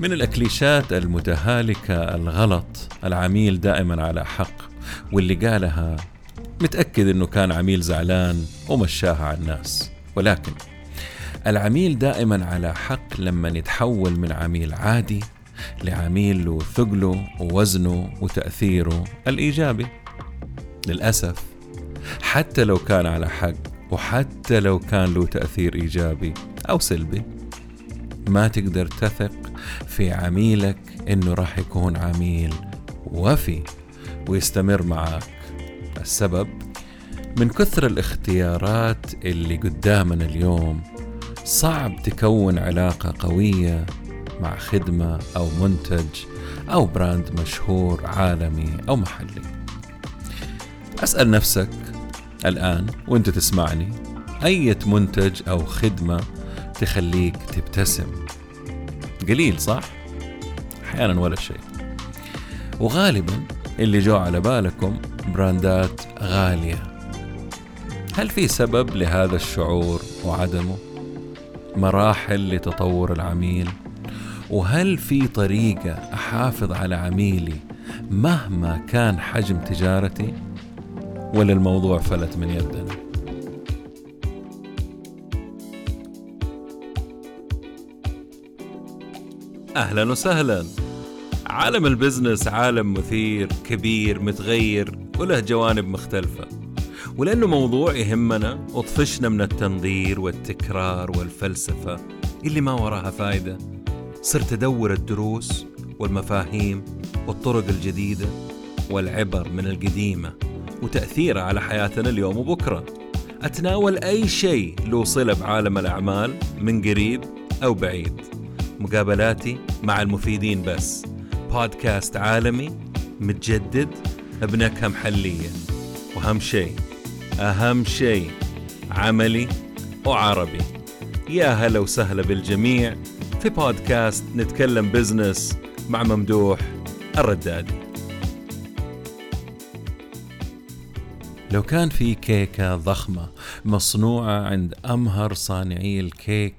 من الأكليشات المتهالكة الغلط العميل دائما على حق واللي قالها متأكد أنه كان عميل زعلان ومشاها على الناس. ولكن العميل دائما على حق لما يتحول من عميل عادي لعميل له ثقله ووزنه وتأثيره الإيجابي. للأسف حتى لو كان على حق وحتى لو كان له تأثير إيجابي أو سلبي ما تقدر تثق في عميلك إنه راح يكون عميل وفي ويستمر معك. السبب من كثر الاختيارات اللي قدامنا اليوم صعب تكون علاقة قوية مع خدمة أو منتج أو براند مشهور عالمي أو محلي. أسأل نفسك الآن وأنت تسمعني أية منتج أو خدمة تخليك تبتسم. قليل صح؟ أحيانا ولا شيء. وغالبا اللي جو على بالكم براندات غالية. هل في سبب لهذا الشعور وعدمه؟ مراحل لتطور العميل؟ وهل في طريقة أحافظ على عميلي مهما كان حجم تجارتي؟ ولا الموضوع فلت من يدنا؟ أهلا وسهلا. عالم ال business عالم مثير كبير متغير وله جوانب مختلفة. ولأنه موضوع يهمنا وطفشنا من التنظير والتكرار والفلسفة اللي ما وراها فايدة. صرت أدور الدروس والمفاهيم والطرق الجديدة والعبر من القديمة وتأثيرها على حياتنا اليوم وبكرة. أتناول أي شيء له صلة بعالم الأعمال من قريب أو بعيد. مقابلاتي مع المفيدين بس. بودكاست عالمي متجدد بنكهة محلية وأهم شيء أهم شيء عملي وعربي. يا هلا وسهلا بالجميع في بودكاست نتكلم بزنس مع ممدوح الردادي. لو كان في كيكة ضخمة مصنوعة عند أمهر صانعي الكيك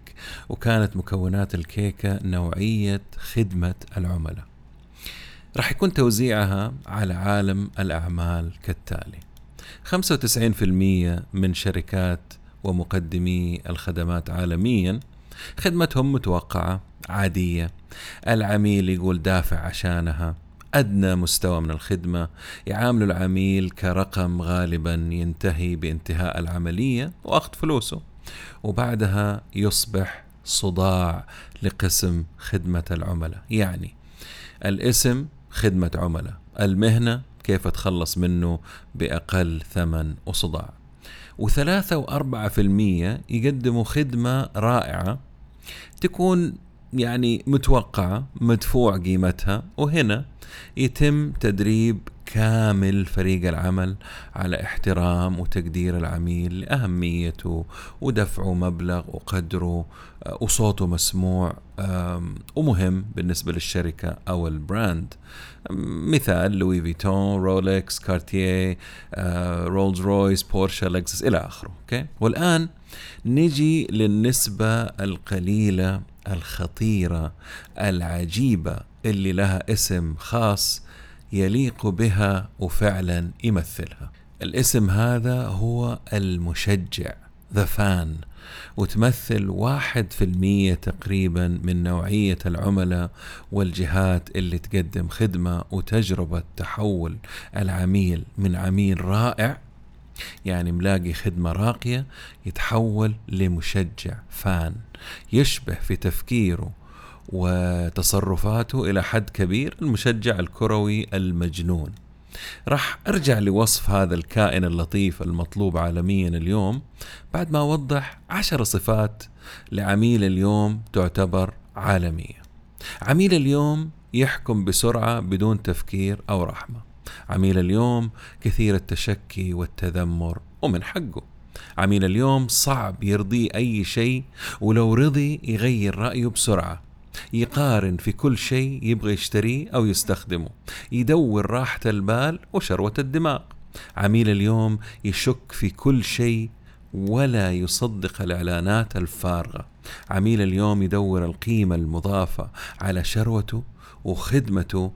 وكانت مكونات الكيكة نوعية خدمة العملاء. راح يكون توزيعها على عالم الأعمال كالتالي. 95% من شركات ومقدمي الخدمات عالميا خدمتهم متوقعة عادية. العميل يقول دافع عشانها أدنى مستوى من الخدمة. يعامل العميل كرقم غالبا ينتهي بانتهاء العملية وأخذ فلوسه. وبعدها يصبح صداع لقسم خدمة العملاء. يعني الاسم خدمة عملاء المهنة كيف أتخلص منه بأقل ثمن وصداع. وثلاثة وأربعة في المية يقدموا خدمة رائعة تكون يعني متوقعة مدفوع قيمتها وهنا يتم تدريب كامل فريق العمل على احترام وتقدير العميل لأهميته ودفعه مبلغ وقدره آه، وصوته مسموع ومهم بالنسبة للشركة أو ال brand. مثال Louis Vuitton Rolex Cartier Rolls Royce Porsche Lexus إلى آخره okay؟ والآن نجي للنسبة القليلة الخطيرة العجيبة اللي لها اسم خاص يليق بها وفعلا يمثلها. الاسم هذا هو المشجع the fan وتمثل واحد في المية تقريبا من نوعية العملاء والجهات اللي تقدم خدمة وتجربة تحول العميل من عميل رائع يعني ملاقي خدمة راقية يتحول لمشجع فان يشبه في تفكيره وتصرفاته إلى حد كبير المشجع الكروي المجنون. راح أرجع لوصف هذا الكائن اللطيف المطلوب عالميا اليوم. بعد ما أوضح عشر صفات لعميل اليوم تعتبر عالمية. عميل اليوم يحكم بسرعة بدون تفكير أو رحمة. عميل اليوم كثير التشكي والتذمر ومن حقه. عميل اليوم صعب يرضيه أي شيء ولو رضي يغير رأيه بسرعة. يقارن في كل شيء يبغى يشتريه أو يستخدمه يدور راحة البال وشروة الدماغ. عميل اليوم يشك في كل شيء ولا يصدق الإعلانات الفارغة. عميل اليوم يدور القيمة المضافة على شروته وخدمته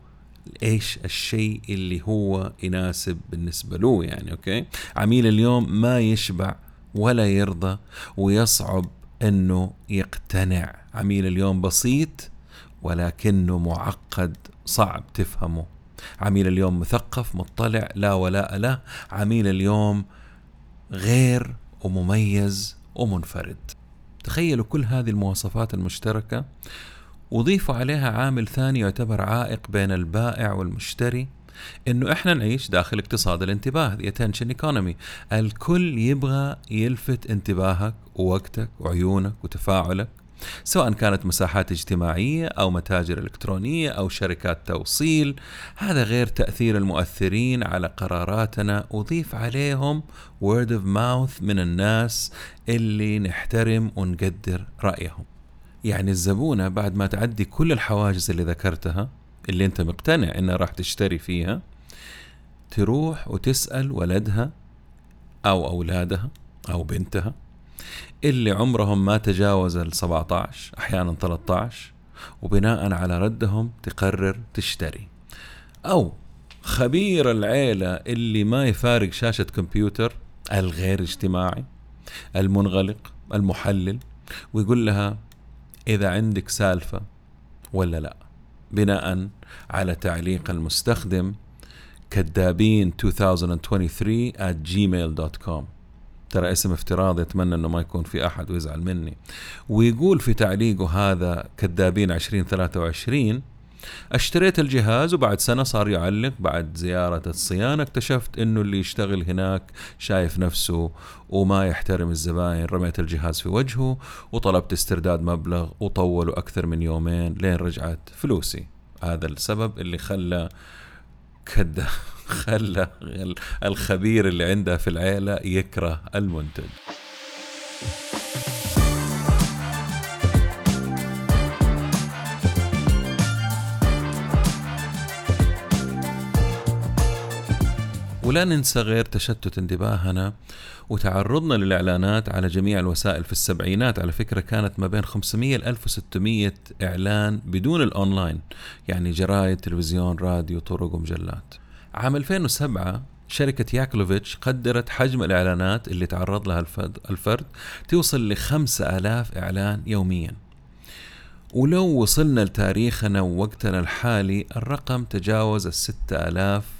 إيش الشيء اللي هو يناسب بالنسبة له يعني أوكي؟ عميل اليوم ما يشبع ولا يرضى ويصعب إنه يقتنع. عميل اليوم بسيط ولكنه معقد صعب تفهمه. عميل اليوم مثقف مطلع لا ولاء له. عميل اليوم غير ومميز ومنفرد. تخيلوا كل هذه المواصفات المشتركة. وضيفوا عليها عامل ثاني يعتبر عائق بين البائع والمشتري إنه إحنا نعيش داخل اقتصاد الانتباه the attention economy. الكل يبغى يلفت انتباهك ووقتك وعيونك وتفاعلك. سواء كانت مساحات اجتماعية أو متاجر إلكترونية أو شركات توصيل. هذا غير تأثير المؤثرين على قراراتنا. وضيف عليهم word of mouth من الناس اللي نحترم ونقدر رأيهم. يعني الزبونة بعد ما تعدي كل الحواجز اللي ذكرتها اللي أنت مقتنع إنها راح تشتري فيها تروح وتسأل ولدها أو أولادها أو بنتها اللي عمرهم ما تجاوز ال 17 أحيانا 13 وبناء على ردهم تقرر تشتري. أو خبير العيلة اللي ما يفارق شاشة كمبيوتر الغير اجتماعي المنغلق المحلل ويقول لها إذا عندك سالفة ولا لا. بناء على تعليق المستخدم كذابين 2023 at gmail.com ترى اسم افتراضي اتمنى إنه ما يكون في أحد ويزعل مني. ويقول في تعليقه هذا كذابين 2023 أشتريت الجهاز وبعد سنة صار يعلق بعد زيارة الصيانة اكتشفت إنه اللي يشتغل هناك شايف نفسه وما يحترم الزباين. رميت الجهاز في وجهه وطلبت استرداد مبلغ وطولوا أكثر من يومين لين رجعت فلوسي. هذا السبب اللي خلى كذا خلى الخبير اللي عنده في العيلة يكره المنتج. ولا ننسى غير تشتت انتباهنا وتعرضنا للإعلانات على جميع الوسائل في السبعينات. على فكرة كانت ما بين 500 ل 1600 إعلان بدون الأونلاين يعني جرايد تلفزيون راديو طرق ومجلات. عام 2007 شركة ياكلوفيتش قدرت حجم الإعلانات اللي تعرض لها الفرد توصل ل 5000 إعلان يوميا. ولو وصلنا لتاريخنا ووقتنا الحالي الرقم تجاوز ال 6000 آه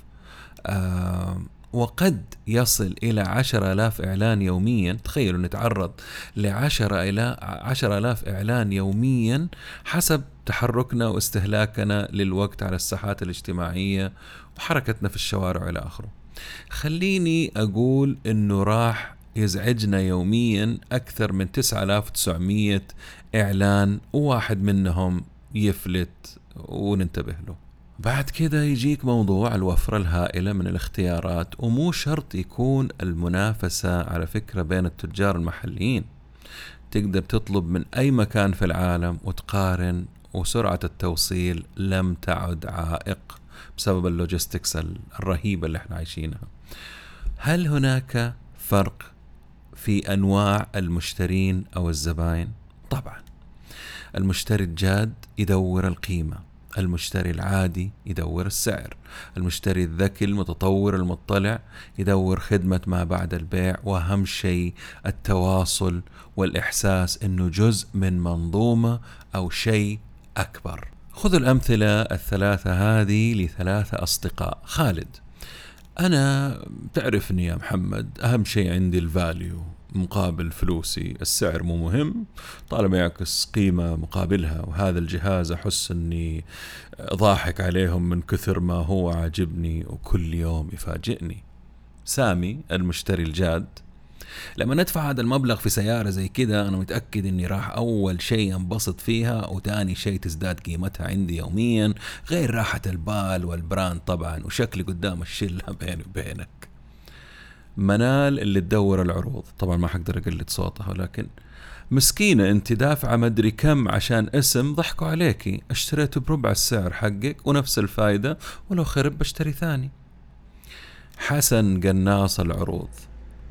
وقد يصل إلى عشر آلاف إعلان يوميا. تخيلوا نتعرض لعشرة إلى عشر آلاف إعلان يوميا حسب تحركنا واستهلاكنا للوقت على الساحات الاجتماعية وحركتنا في الشوارع إلى آخره. خليني أقول أنه راح يزعجنا يوميا أكثر من 9900 إعلان وواحد منهم يفلت وننتبه له. بعد كده يجيك موضوع الوفرة الهائلة من الاختيارات ومو شرط يكون المنافسة على فكرة بين التجار المحليين. تقدر تطلب من أي مكان في العالم وتقارن وسرعة التوصيل لم تعد عائق بسبب اللوجيستكس الرهيبة اللي إحنا عايشينها. هل هناك فرق في أنواع المشترين أو الزباين؟ طبعا. المشتري الجاد يدور القيمة. المشتري العادي يدور السعر المشتري الذكي المتطور المطلع يدور خدمة ما بعد البيع وأهم شيء التواصل والإحساس أنه جزء من منظومة أو شيء أكبر. خذوا الأمثلة الثلاثة هذه لثلاثة أصدقاء. خالد أنا تعرفني يا محمد أهم شيء عندي الفاليو مقابل فلوسي. السعر مو مهم طالما يعكس قيمة مقابلها. وهذا الجهاز أحس أني ضاحك عليهم من كثر ما هو عاجبني وكل يوم يفاجئني. سامي المشتري الجاد لما ندفع هذا المبلغ في سيارة زي كده أنا متأكد إني راح أول شيء أنبسط فيها وتاني شيء تزداد قيمتها عندي يوميا غير راحة البال والبراند طبعا وشكلي قدام الشلة بيني وبينك. منال اللي تدور العروض. طبعا ما حقدر أقلد صوتها ولكن مسكينة أنت دافعة مدري كم عشان اسم ضحكوا عليكي اشتريته بربع السعر حقك ونفس الفايدة ولو خرب بشتري ثاني. حسن قناص العروض.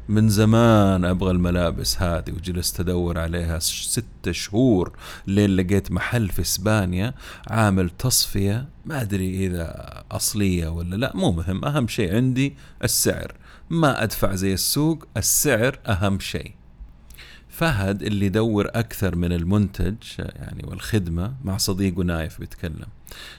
من زمان أبغى الملابس هذه وجلست أدور عليها ست شهور لين لقيت محل في إسبانيا عامل تصفية. ما أدري إذا أصلية ولا لا مو مهم أهم شيء عندي السعر. ما أدفع زي السوق السعر أهم شيء. فهد اللي يدور أكثر من المنتج يعني والخدمة مع صديقه نايف بيتكلم.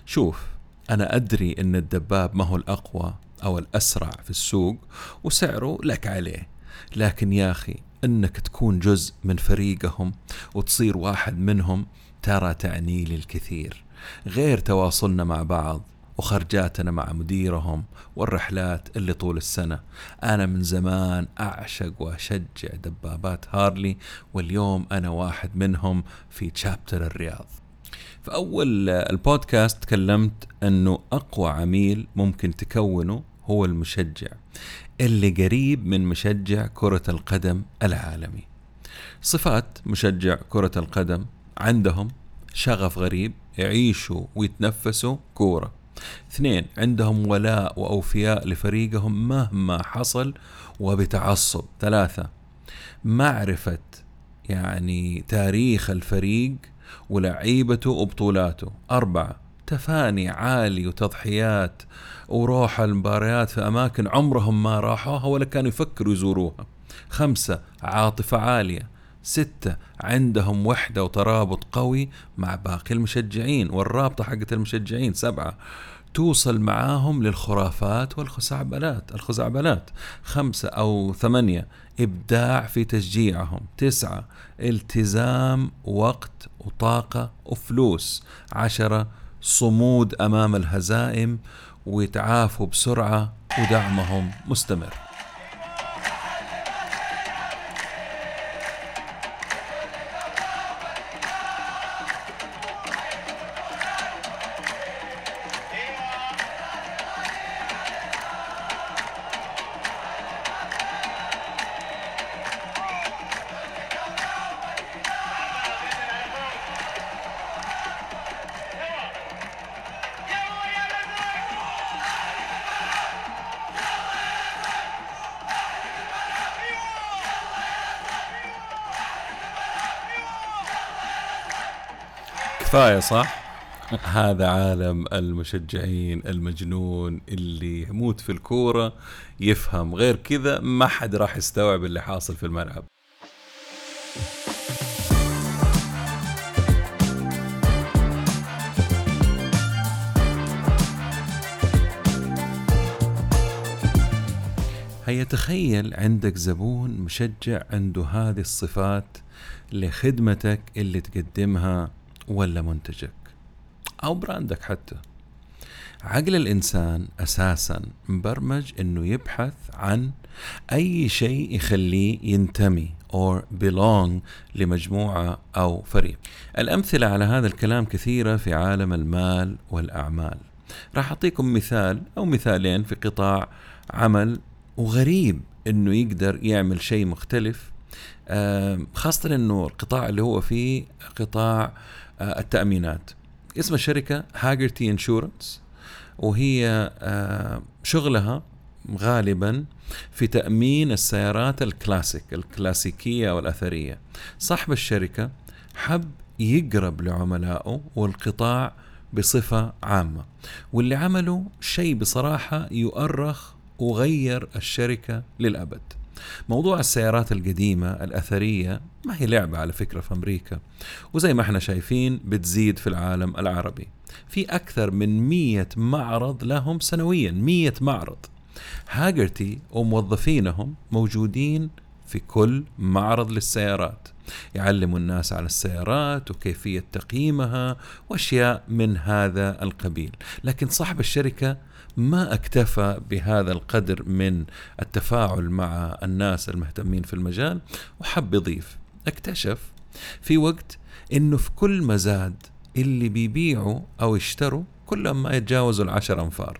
شوف أنا أدري إن الدباب ما هو الأقوى أو الأسرع في السوق وسعره لك عليه. لكن يا أخي إنك تكون جزء من فريقهم وتصير واحد منهم ترى تعني لي الكثير غير تواصلنا مع بعض. وخرجاتنا مع مديرهم والرحلات اللي طول السنة. أنا من زمان أعشق وأشجع دبابات هارلي واليوم أنا واحد منهم في تشابتر الرياض. في أول البودكاست تكلمت أنه أقوى عميل ممكن تكونه هو المشجع اللي قريب من مشجع كرة القدم العالمي. صفات مشجع كرة القدم عندهم شغف غريب يعيشوا ويتنفسوا كورة. اثنين عندهم ولاء وأوفياء لفريقهم مهما حصل وبتعصب. ثلاثة معرفة يعني تاريخ الفريق ولعيبته وبطولاته. أربعة تفاني عالي وتضحيات وروح المباريات في أماكن عمرهم ما راحوها ولا كانوا يفكروا يزوروها. خمسة عاطفة عالية. ستة عندهم وحدة وترابط قوي مع باقي المشجعين والرابطة حقت المشجعين سبعة. توصل معاهم للخرافات والخزعبلات. الخزعبلات خمسة أو ثمانية إبداع في تشجيعهم. تسعة التزام وقت وطاقة وفلوس. عشرة صمود أمام الهزائم ويتعافوا بسرعة ودعمهم مستمر. كفايه صح؟ هذا عالم المشجعين المجنون اللي يموت في الكورة يفهم غير كذا ما حد راح يستوعب اللي حاصل في الملعب هيا تخيل عندك زبون مشجع عنده هذه الصفات لخدمتك اللي تقدمها ولا منتجك أو براندك حتى. عقل الإنسان أساسا مبرمج أنه يبحث عن أي شيء يخليه ينتمي or belong لمجموعة أو فريق. الأمثلة على هذا الكلام كثيرة في عالم المال والأعمال. راح أعطيكم مثال أو مثالين في قطاع عمل وغريب أنه يقدر يعمل شيء مختلف خاصة أنه القطاع اللي هو فيه قطاع آه، التأمينات. اسم الشركة هاجرتي انشورنس وهي آه، شغلها غالبا في تأمين السيارات الكلاسيك الكلاسيكية والأثرية. صاحب الشركة حب يقرب لعملائه والقطاع بصفة عامة واللي عمله شيء بصراحة يؤرخ وغير الشركة للأبد. موضوع السيارات القديمة الأثرية ما هي لعبة على فكرة في أمريكا. وزي ما إحنا شايفين بتزيد في العالم العربي. في أكثر من مية معرض لهم سنويا مية معرض. هاجرتي وموظفينهم موجودين في كل معرض للسيارات. يعلموا الناس على السيارات وكيفية تقييمها وأشياء من هذا القبيل. لكن صاحب الشركة ما اكتفى بهذا القدر من التفاعل مع الناس المهتمين في المجال؟ وحب يضيف اكتشف في وقت إنه في كل مزاد اللي بيبيعوا أو يشتروا كلهم ما يتجاوزوا العشر أنفار.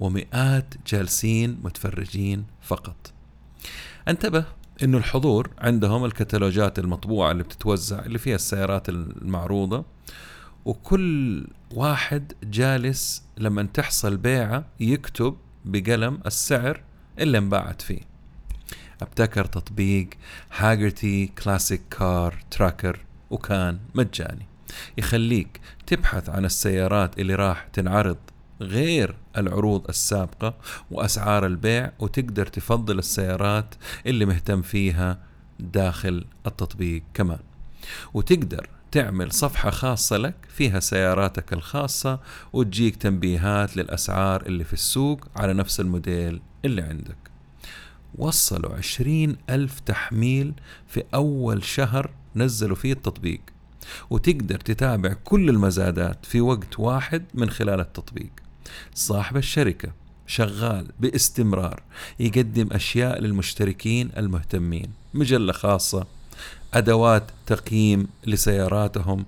ومئات جالسين متفرجين فقط. انتبه إنه الحضور عندهم الكتالوجات المطبوعة اللي بتتوزع اللي فيها السيارات المعروضة. وكل واحد جالس لما تحصل بيعة يكتب بقلم السعر اللي انباعت فيه. أبتكر تطبيق هاجرتي كلاسيك كار تراكر وكان مجاني. يخليك تبحث عن السيارات اللي راح تنعرض غير العروض السابقة وأسعار البيع وتقدر تفضل السيارات اللي مهتم فيها داخل التطبيق كمان. وتقدر تعمل صفحة خاصة لك فيها سياراتك الخاصة وتجيك تنبيهات للأسعار اللي في السوق على نفس الموديل اللي عندك. وصلوا عشرين ألف تحميل في أول شهر نزلوا فيه التطبيق وتقدر تتابع كل المزادات في وقت واحد من خلال التطبيق. صاحب الشركة شغال باستمرار يقدم أشياء للمشتركين المهتمين مجلة خاصة أدوات تقييم لسياراتهم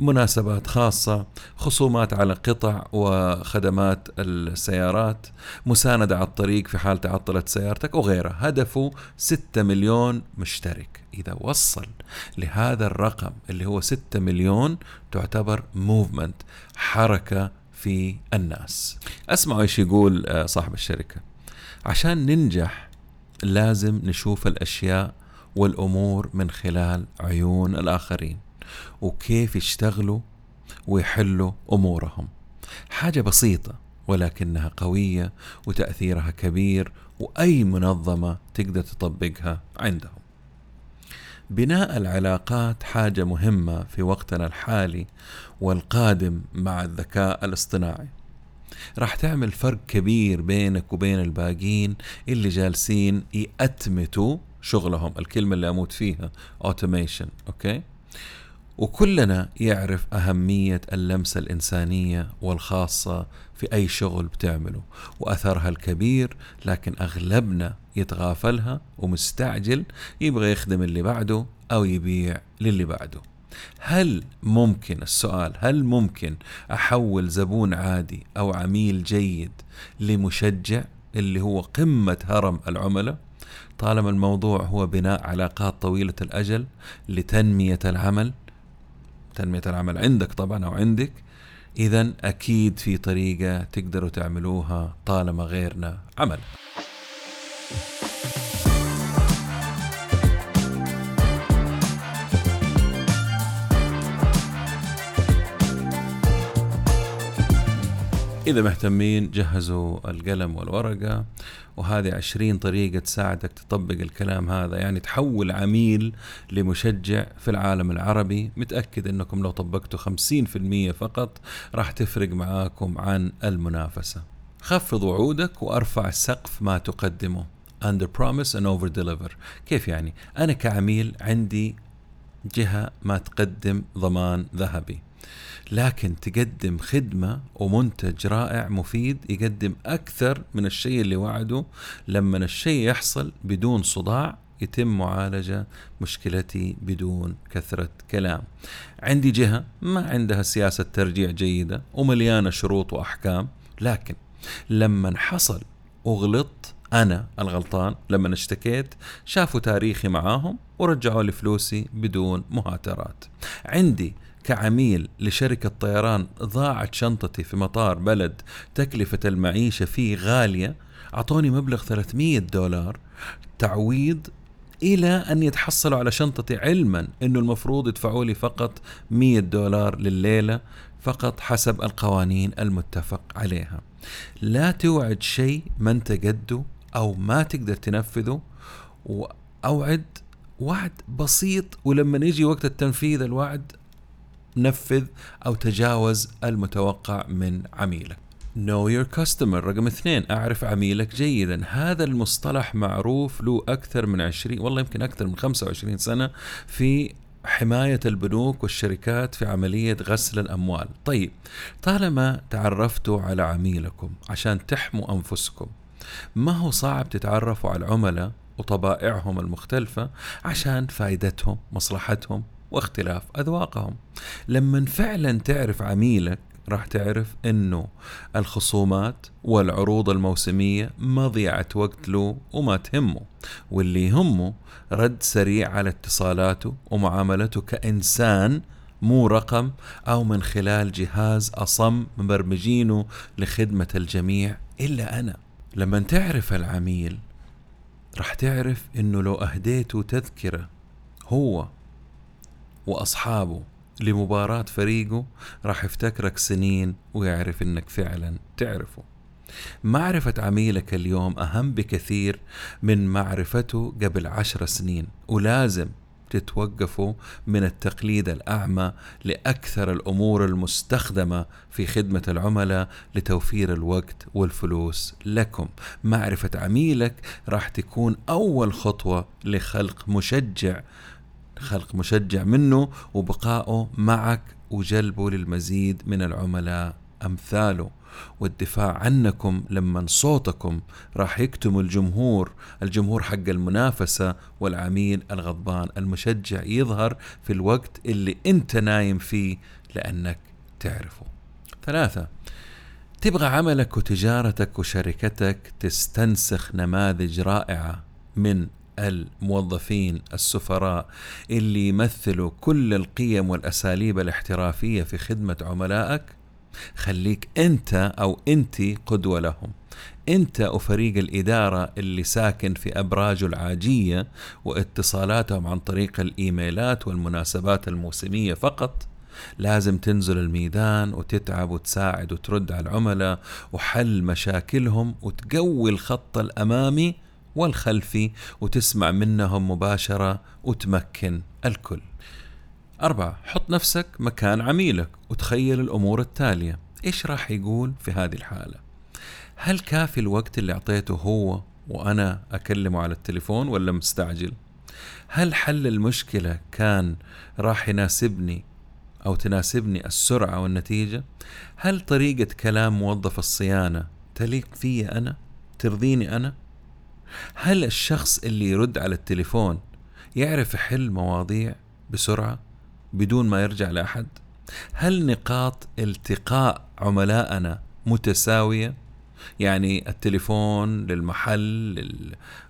مناسبات خاصة خصومات على قطع وخدمات السيارات مساندة على الطريق في حال تعطلت سيارتك وغيرها. هدفه 6 مليون مشترك. إذا وصل لهذا الرقم اللي هو 6 مليون تعتبر موفمنت حركة في الناس. أسمعوا إيش يقول آه، صاحب الشركة. عشان ننجح لازم نشوف الأشياء والأمور من خلال عيون الآخرين وكيف يشتغلوا ويحلوا أمورهم. حاجة بسيطة ولكنها قوية وتأثيرها كبير وأي منظمة تقدر تطبقها عندهم. بناء العلاقات حاجة مهمة في وقتنا الحالي والقادم مع الذكاء الاصطناعي. راح تعمل فرق كبير بينك وبين الباقين اللي جالسين يأتمتوا شغلهم الكلمة اللي أموت فيها automation أوكي وكلنا يعرف أهمية اللمسة الإنسانية والخاصة في أي شغل بتعمله وأثرها الكبير لكن أغلبنا يتغافلها ومستعجل يبغى يخدم اللي بعده أو يبيع للي بعده. هل ممكن السؤال هل ممكن أحول زبون عادي أو عميل جيد لمشجع اللي هو قمة هرم العملاء؟ طالما الموضوع هو بناء علاقات طويلة الأجل لتنمية العمل تنمية العمل عندك طبعا أو عندك إذا أكيد في طريقة تقدروا تعملوها طالما غيرنا عمل. إذا مهتمين جهزوا القلم والورقة. وهذه عشرين طريقة تساعدك تطبق الكلام هذا. يعني تحول عميل لمشجع في العالم العربي. متأكد أنكم لو طبقتوا خمسين في المية فقط راح تفرق معاكم عن المنافسة. خفض وعودك وأرفع سقف ما تقدمه. Under promise and over deliver. كيف يعني؟ أنا كعميل عندي جهة ما تقدم ضمان ذهبي. لكن تقدم خدمة ومنتج رائع مفيد يقدم أكثر من الشيء اللي وعده. لما الشيء يحصل بدون صداع يتم معالجة مشكلتي بدون كثرة كلام. عندي جهة ما عندها سياسة ترجيع جيدة ومليانة شروط وأحكام. لكن لما حصل وغلطت أنا الغلطان لما اشتكيت شافوا تاريخي معاهم ورجعوا لي فلوسي بدون مهاترات. عندي كعميل لشركة طيران ضاعت شنطتي في مطار بلد تكلفة المعيشة فيه غالية أعطوني مبلغ 300 دولار تعويض إلى أن يتحصلوا على شنطتي علما أنه المفروض يدفعوا لي فقط 100 دولار لليلة فقط حسب القوانين المتفق عليها. لا توعد شيء ما انت قده أو ما تقدر تنفذه وأوعد وعد بسيط ولما يجي وقت التنفيذ الوعد نفذ أو تجاوز المتوقع من عميلك. Know your customer رقم اثنين أعرف عميلك جيدا. هذا المصطلح معروف له أكثر من 20 والله يمكن أكثر من 25 سنة في حماية البنوك والشركات في عملية غسل الأموال. طيب طالما تعرفتوا على عميلكم عشان تحموا أنفسكم ما هو صعب تتعرفوا على العملاء وطبائعهم المختلفة عشان فائدتهم مصلحتهم واختلاف أذواقهم. لما فعلا تعرف عميلك راح تعرف إنه الخصومات والعروض الموسمية مضيعة وقت له وما تهمه واللي يهمه رد سريع على اتصالاته ومعاملته كإنسان مو رقم أو من خلال جهاز أصم مبرمجينه لخدمة الجميع إلا أنا. لما تعرف العميل راح تعرف إنه لو أهديته تذكرة هو وأصحابه لمباراة فريقه راح يفتكرك سنين ويعرف إنك فعلا تعرفه. معرفة عميلك اليوم أهم بكثير من معرفته قبل عشر سنين ولازم تتوقفوا من التقليد الأعمى لأكثر الأمور المستخدمة في خدمة العملاء لتوفير الوقت والفلوس لكم. معرفة عميلك راح تكون أول خطوة لخلق مشجع خلق مشجع منه وبقائه معك وجلبه للمزيد من العملاء أمثاله. والدفاع عنكم لما صوتكم راح يكتم الجمهور الجمهور حق المنافسة والعميل الغضبان المشجع يظهر في الوقت اللي انت نايم فيه لأنك تعرفه. ثلاثة تبغى عملك وتجارتك وشركتك تستنسخ نماذج رائعة من الموظفين السفراء اللي يمثلوا كل القيم والأساليب الاحترافية في خدمة عملائك خليك أنت أو انت قدوة لهم أنت وفريق الإدارة اللي ساكن في ابراجه العاجية واتصالاتهم عن طريق الإيميلات والمناسبات الموسمية فقط لازم تنزل الميدان وتتعب وتساعد وترد على العملاء وحل مشاكلهم وتقوي الخط الأمامي والخلفي وتسمع منهم مباشرة وتمكن الكل. أربعة حط نفسك مكان عميلك وتخيل الأمور التالية. إيش راح يقول في هذه الحالة؟ هل كافي الوقت اللي أعطيته هو وأنا أكلمه على التليفون ولا مستعجل؟ هل حل المشكلة كان راح يناسبني أو تناسبني السرعة والنتيجة؟ هل طريقة كلام موظف الصيانة تليق في أنا؟ ترضيني أنا؟ هل الشخص اللي يرد على التليفون يعرف يحل مواضيع بسرعة؟ بدون ما يرجع لأحد. هل نقاط التقاء عملائنا متساوية؟ يعني التليفون للمحل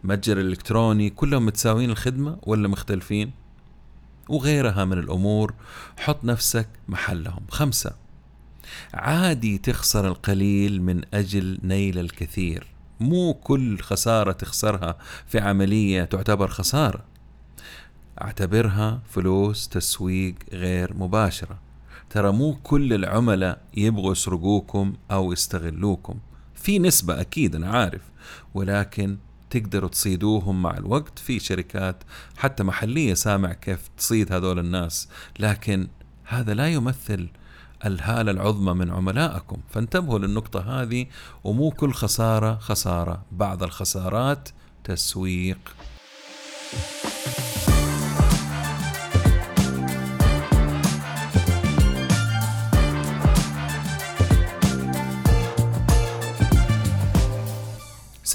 للمتجر الإلكتروني كلهم متساويين الخدمة ولا مختلفين؟ وغيرها من الأمور حط نفسك محلهم. خمسة عادي تخسر القليل من أجل نيل الكثير. مو كل خسارة تخسرها في عملية تعتبر خسارة. أعتبرها فلوس تسويق غير مباشرة. ترى مو كل العملاء يبغوا يسرقوكم أو يستغلوكم. في نسبة أكيد أنا عارف. ولكن تقدروا تصيدوهم مع الوقت. في شركات حتى محلية سامع كيف تصيد هذول الناس. لكن هذا لا يمثل الهالة العظمى من عملائكم. فانتبهوا للنقطة هذه ومو كل خسارة خسارة. بعض الخسارات تسويق.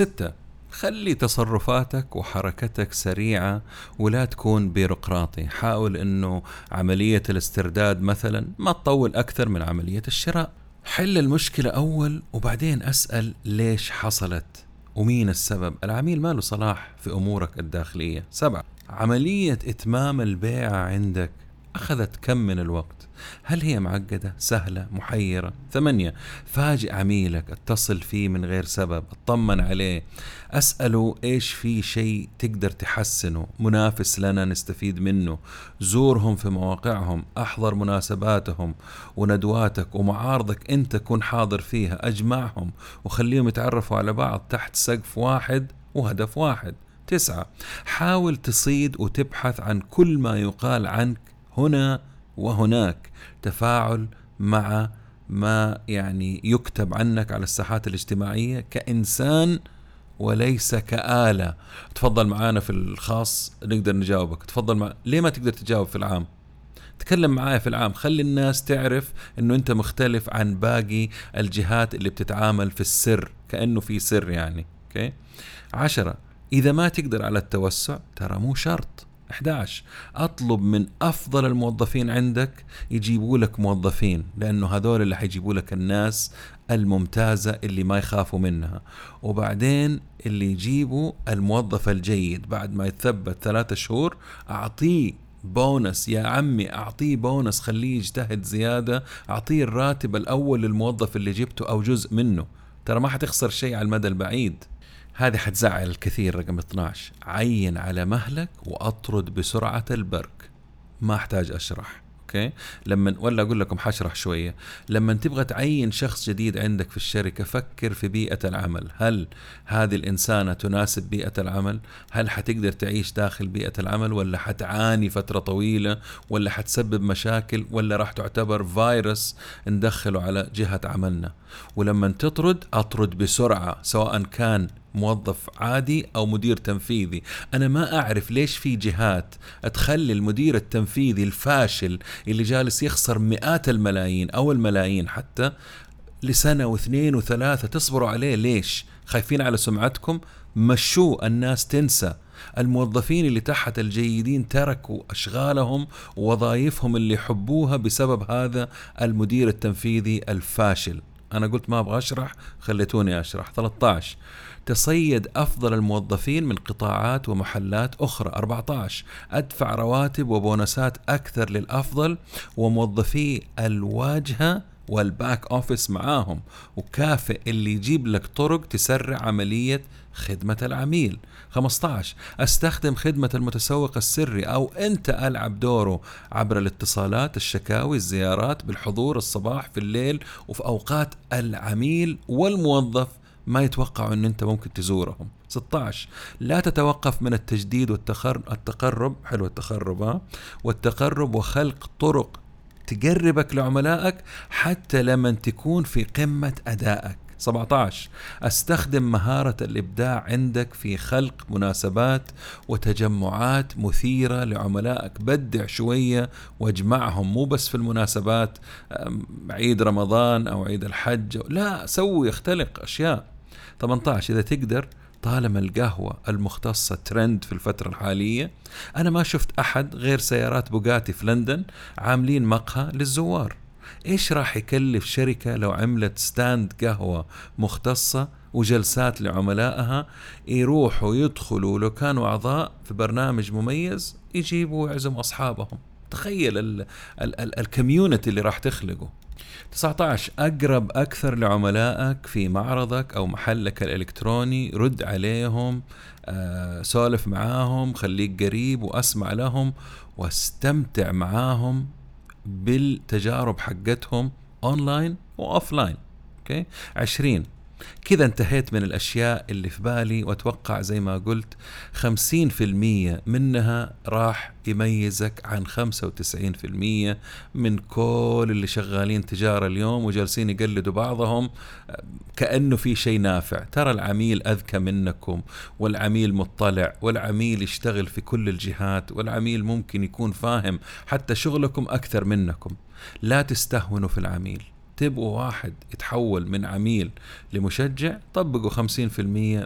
ستة. خلي تصرفاتك وحركتك سريعة ولا تكون بيروقراطي. حاول إنه عملية الاسترداد مثلا ما تطول أكثر من عملية الشراء. حل المشكلة أول وبعدين أسأل ليش حصلت ومين السبب. العميل ما له صلاح في أمورك الداخلية. سبعة. عملية إتمام البيعة عندك أخذت كم من الوقت؟ هل هي معقدة؟ سهلة؟ محيرة؟ ثمانية. فاجئ عميلك اتصل فيه من غير سبب اطمن عليه. أسأله إيش في شيء تقدر تحسنه؟ منافس لنا نستفيد منه. زورهم في مواقعهم أحضر مناسباتهم. وندواتك ومعارضك أنت كن حاضر فيها أجمعهم. وخليهم يتعرفوا على بعض تحت سقف واحد وهدف واحد. تسعة. حاول تصيد وتبحث عن كل ما يقال عنك هنا وهناك تفاعل مع ما يعني يكتب عنك على الساحات الاجتماعية كإنسان وليس كآلة. تفضل معانا في الخاص نقدر نجاوبك. تفضل مع... ليه ما تقدر تجاوب في العام؟ تكلم معايا في العام. خلي الناس تعرف إنه أنت مختلف عن باقي الجهات اللي بتتعامل في السر كأنه في سر يعني أوكي؟ عشرة إذا ما تقدر على التوسع ترى مو شرط. 11 أطلب من أفضل الموظفين عندك يجيبوا لك موظفين لأنه هذول اللي حيجيبوا لك الناس الممتازة اللي ما يخافوا منها. وبعدين اللي يجيبوا الموظف الجيد بعد ما يتثبت ثلاثة شهور أعطيه بونس يا عمي أعطيه بونس خليه يجتهد زيادة أعطيه الراتب الأول للموظف اللي جبته أو جزء منه. ترى ما حتخسر شيء على المدى البعيد. هذه حتزعل الكثير رقم 12 عين على مهلك وأطرد بسرعة البرق. ما أحتاج أشرح okay؟ لما ولا أقول لكم حشرح شوية. لما تبغى تعين شخص جديد عندك في الشركة فكر في بيئة العمل. هل هذه الإنسانة تناسب بيئة العمل؟ هل حتقدر تعيش داخل بيئة العمل؟ ولا حتعاني فترة طويلة؟ ولا حتسبب مشاكل؟ ولا راح تعتبر فيروس ندخله على جهة عملنا؟ ولما تطرد أطرد بسرعة سواء كان موظف عادي أو مدير تنفيذي. أنا ما أعرف ليش في جهات تخلي المدير التنفيذي الفاشل اللي جالس يخسر مئات الملايين أو الملايين حتى لسنة واثنين وثلاثة تصبروا عليه. ليش؟ خايفين على سمعتكم؟ مشوه الناس تنسى. الموظفين اللي تحت الجيدين تركوا أشغالهم ووظائفهم اللي يحبوها بسبب هذا المدير التنفيذي الفاشل. أنا قلت ما أبغى أشرح خليتوني أشرح. 13 تصيد أفضل الموظفين من قطاعات ومحلات أخرى. 14 أدفع رواتب وبونسات أكثر للأفضل وموظفي الواجهة والباك أوفيس معاهم. وكافئ اللي يجيب لك طرق تسرع عملية خدمة العميل. 15 أستخدم خدمة المتسوق السري أو أنت ألعب دوره عبر الاتصالات الشكاوي الزيارات بالحضور الصباح في الليل وفي أوقات العميل والموظف. ما يتوقعوا إن أنت ممكن تزورهم. 16 لا تتوقف من التجديد والتقرب حلو التقرب ها والتقرب وخلق طرق تقربك لعملائك حتى لما تكون في قمة أدائك. 17 أستخدم مهارة الإبداع عندك في خلق مناسبات وتجمعات مثيرة لعملائك. بدع شوية واجمعهم مو بس في المناسبات عيد رمضان أو عيد الحج لا سوي اختلق أشياء. 18 إذا تقدر طالما القهوة المختصة ترند في الفترة الحالية أنا ما شفت أحد غير سيارات Bugatti في لندن عاملين مقهى للزوار. إيش راح يكلف شركة لو عملت stand قهوة مختصة وجلسات لعملائها يروحوا يدخلوا لو كانوا أعضاء في برنامج مميز يجيبوا ويعزموا أصحابهم؟ تخيل ال community اللي راح تخلقه. 19 أقرب أكثر لعملائك في معرضك أو محلك الإلكتروني رد عليهم آه، سولف معاهم خليك قريب وأسمع لهم واستمتع معاهم بالتجارب حقتهم online و offline okay 20 كذا انتهيت من الأشياء اللي في بالي وأتوقع زي ما قلت 50% منها راح يميزك عن 95% من كل اللي شغالين تجارة اليوم وجالسين يقلدوا بعضهم كأنه في شيء نافع. ترى العميل أذكى منكم والعميل مطلع والعميل يشتغل في كل الجهات والعميل ممكن يكون فاهم حتى شغلكم أكثر منكم. لا تستهونوا في العميل. تبغوا واحد يتحول من عميل لمشجع طبقوا 50%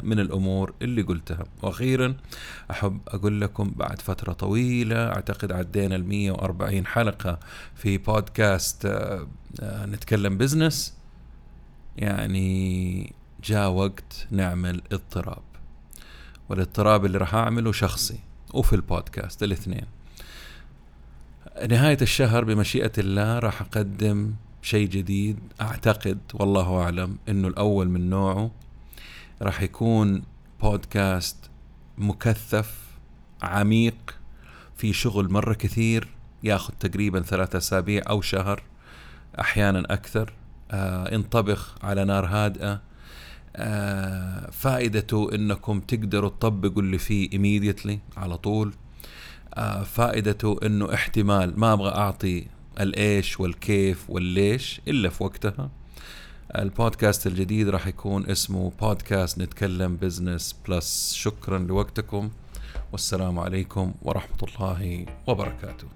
من الأمور اللي قلتها. وأخيرا أحب أقول لكم بعد فترة طويلة أعتقد عدينا ال 140 حلقة في بودكاست آه، آه، نتكلم بزنس يعني جاء وقت نعمل اضطراب. والاضطراب اللي راح أعمله شخصي وفي البودكاست الاثنين. نهاية الشهر بمشيئة الله راح أقدم شيء جديد. أعتقد والله أعلم إنه الأول من نوعه راح يكون بودكاست مكثف عميق في شغل مرة كثير ياخذ تقريبا ثلاثة أسابيع أو شهر أحيانا أكثر. آه ينطبخ على نار هادئة. آه فائدته إنكم تقدروا تطبقوا اللي فيه immediately على طول. آه فائدته إنه احتمال ما أبغى أعطي الإيش والكيف والليش إلا في وقتها. البودكاست الجديد راح يكون اسمه بودكاست نتكلم business plus. شكرا لوقتكم. والسلام عليكم ورحمة الله وبركاته.